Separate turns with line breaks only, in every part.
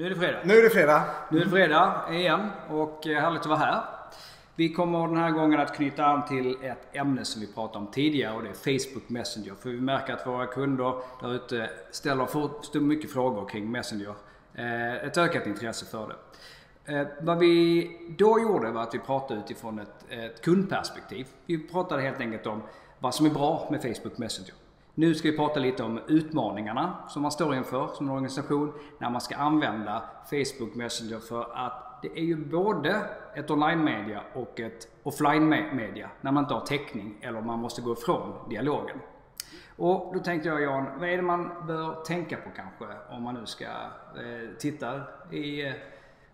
Nu är det fredag.
Nu är det fredag.
Nu är det fredag igen och eh, härligt att vara här. Vi kommer den här gången att knyta an till ett ämne som vi pratade om tidigare och det är Facebook Messenger. För vi märker att våra kunder där ute ställer för mycket frågor kring Messenger. Eh, ett ökat intresse för det. Eh, vad vi då gjorde var att vi pratade utifrån ett, ett kundperspektiv. Vi pratade helt enkelt om vad som är bra med Facebook Messenger. Nu ska vi prata lite om utmaningarna som man står inför som en organisation när man ska använda Facebook Messenger för att det är ju både ett online-media och ett offline-media när man inte har täckning eller man måste gå ifrån dialogen. Och då tänkte jag Jan, vad är det man bör tänka på kanske om man nu ska eh, titta i, eh,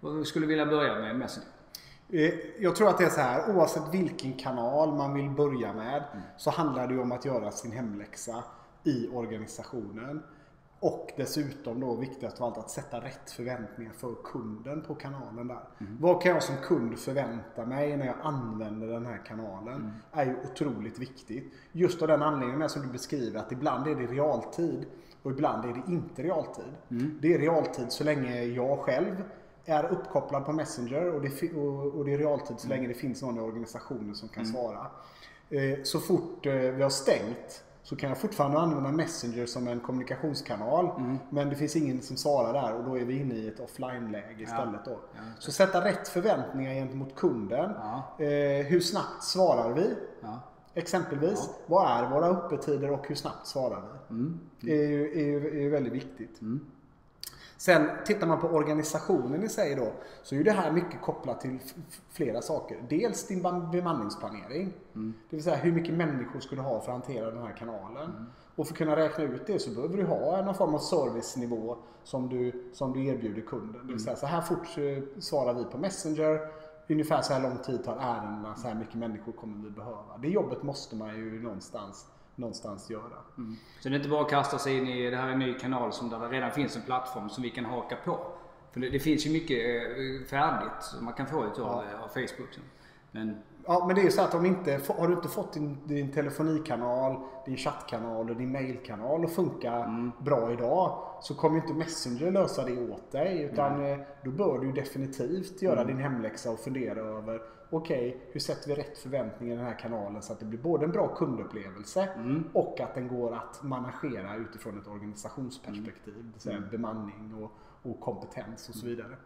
vad skulle vilja börja med Messenger?
Eh, jag tror att det är så här, oavsett vilken kanal man vill börja med mm. så handlar det ju om att göra sin hemläxa i organisationen. Och dessutom då viktigast av allt att sätta rätt förväntningar för kunden på kanalen där. Mm. Vad kan jag som kund förvänta mig när jag använder den här kanalen? Mm. är ju otroligt viktigt. Just av den anledningen som du beskriver att ibland är det realtid och ibland är det inte realtid. Mm. Det är realtid så länge jag själv är uppkopplad på Messenger och det, och, det är realtid så mm. länge det finns någon i organisationen som kan mm. svara. Eh, så fort eh, vi har stängt så kan jag fortfarande använda Messenger som en kommunikationskanal. Mm. Men det finns ingen som svarar där och då är vi inne i ett offline-läge istället. Då. Ja, så sätta rätt förväntningar gentemot kunden. Ja. Eh, hur snabbt svarar vi? Ja. Exempelvis, vad är våra öppettider och hur snabbt svarar vi? Mm. Mm. är, ju, är, ju, är ju väldigt viktigt. Mm. Sen tittar man på organisationen i sig då så är det här mycket kopplat till flera saker. Dels din bemanningsplanering. Mm. Det vill säga hur mycket människor ska du ha för att hantera den här kanalen. Mm. Och för att kunna räkna ut det så behöver du ha någon form av servicenivå som du, som du erbjuder kunden. Det vill mm. säga så här fort eh, svarar vi på Messenger. Ungefär så här lång tid tar ärendena. Så här mycket människor kommer vi behöva. Det jobbet måste man ju någonstans någonstans göra. Mm.
Så det är inte bara att kasta sig in i det här är en ny kanal som där det redan finns en plattform som vi kan haka på. För det, det finns ju mycket eh, färdigt som man kan få ut av, ja. av Facebook.
Men Ja, men det är ju så att om inte, har du inte fått din, din telefonikanal, din chattkanal och din mailkanal att funka mm. bra idag så kommer inte Messenger lösa det åt dig. Utan mm. då bör du definitivt göra mm. din hemläxa och fundera över okej, okay, hur sätter vi rätt förväntningar i den här kanalen så att det blir både en bra kundupplevelse mm. och att den går att managera utifrån ett organisationsperspektiv. Det vill säga mm. bemanning och, och kompetens och så vidare.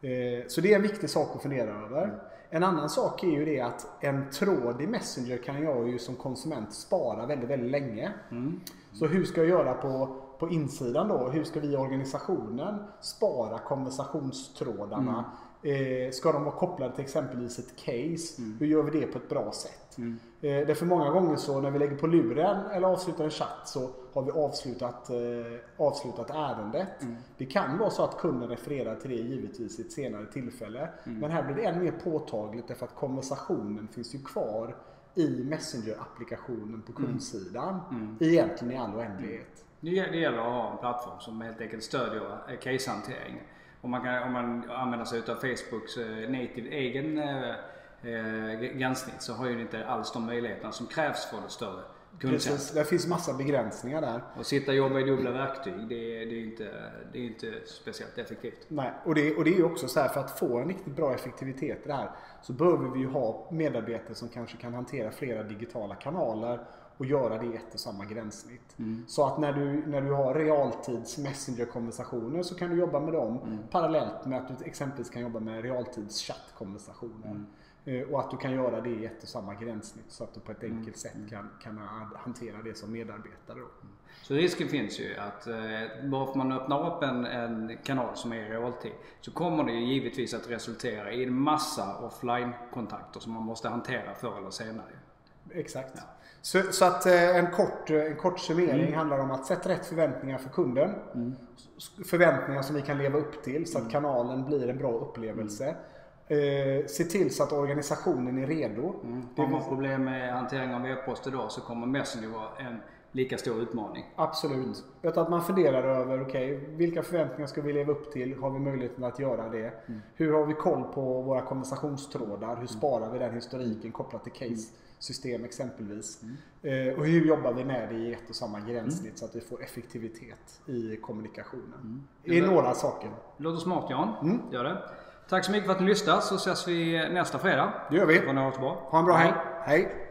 Eh, så det är en viktig sak att fundera över. Mm. En annan sak är ju det att en tråd i Messenger kan jag ju som konsument spara väldigt, väldigt länge. Mm. Så hur ska jag göra på, på insidan då? Hur ska vi i organisationen spara konversationstrådarna? Mm Eh, ska de vara kopplade till exempelvis ett case? Mm. Hur gör vi det på ett bra sätt? Mm. Eh, därför många gånger så när vi lägger på luren eller avslutar en chatt så har vi avslutat, eh, avslutat ärendet. Mm. Det kan vara så att kunden refererar till det givetvis i ett senare tillfälle. Mm. Men här blir det än mer påtagligt därför att konversationen finns ju kvar i Messenger-applikationen på mm. kundsidan. Mm. Egentligen i all oändlighet.
Det gäller att ha en plattform som helt enkelt stödjer casehantering. Om man, kan, om man använder sig av Facebooks eh, native egen eh, eh, gränssnitt så har ju inte alls de möjligheterna som krävs för det större
kundtjänst. Det finns massa begränsningar där.
Och sitta och jobba i dubbla verktyg, det är, det är, inte, det är inte speciellt effektivt.
Nej, och det, och det är ju också så här för att få en riktigt bra effektivitet i det här så behöver vi ju ha medarbetare som kanske kan hantera flera digitala kanaler och göra det i ett och samma gränssnitt. Mm. Så att när du, när du har realtids messenger-konversationer så kan du jobba med dem mm. parallellt med att du exempelvis kan jobba med realtids chattkonversationer. Mm. Eh, och att du kan göra det i ett och samma gränssnitt så att du på ett mm. enkelt sätt kan, kan hantera det som medarbetare. Då. Mm.
Så risken finns ju att eh, bara för man öppnar upp en, en, kanal som är i realtid så kommer det givetvis att resultera i en massa offline-kontakter som man måste hantera förr eller senare.
Exakt. Ja. Så, så, att eh, en kort, en kort summering mm. handlar om att sätta rätt förväntningar för kunden. Mm. Förväntningar som vi kan leva upp till så att mm. kanalen blir en bra upplevelse. Eh, se till så att organisationen är redo.
Mm. Har man problem med hantering av e-post idag så kommer Messenger vara en lika stor utmaning.
Absolut. Mm. Att man funderar över, okej, okay, vilka förväntningar ska vi leva upp till? Har vi möjligheten att göra det? Mm. Hur har vi koll på våra konversationstrådar? Hur mm. sparar vi den historiken kopplat till case? system exempelvis. Eh, och hur jobbar vi med det i ett och samma gränssnitt så att vi får effektivitet i kommunikationen. Det är några saker.
Låter smart Jan.
Mm.
Gör det. Tack så mycket för att ni lyssnade så ses vi nästa fredag.
Det gör vi. Ha en bra helg. Hej!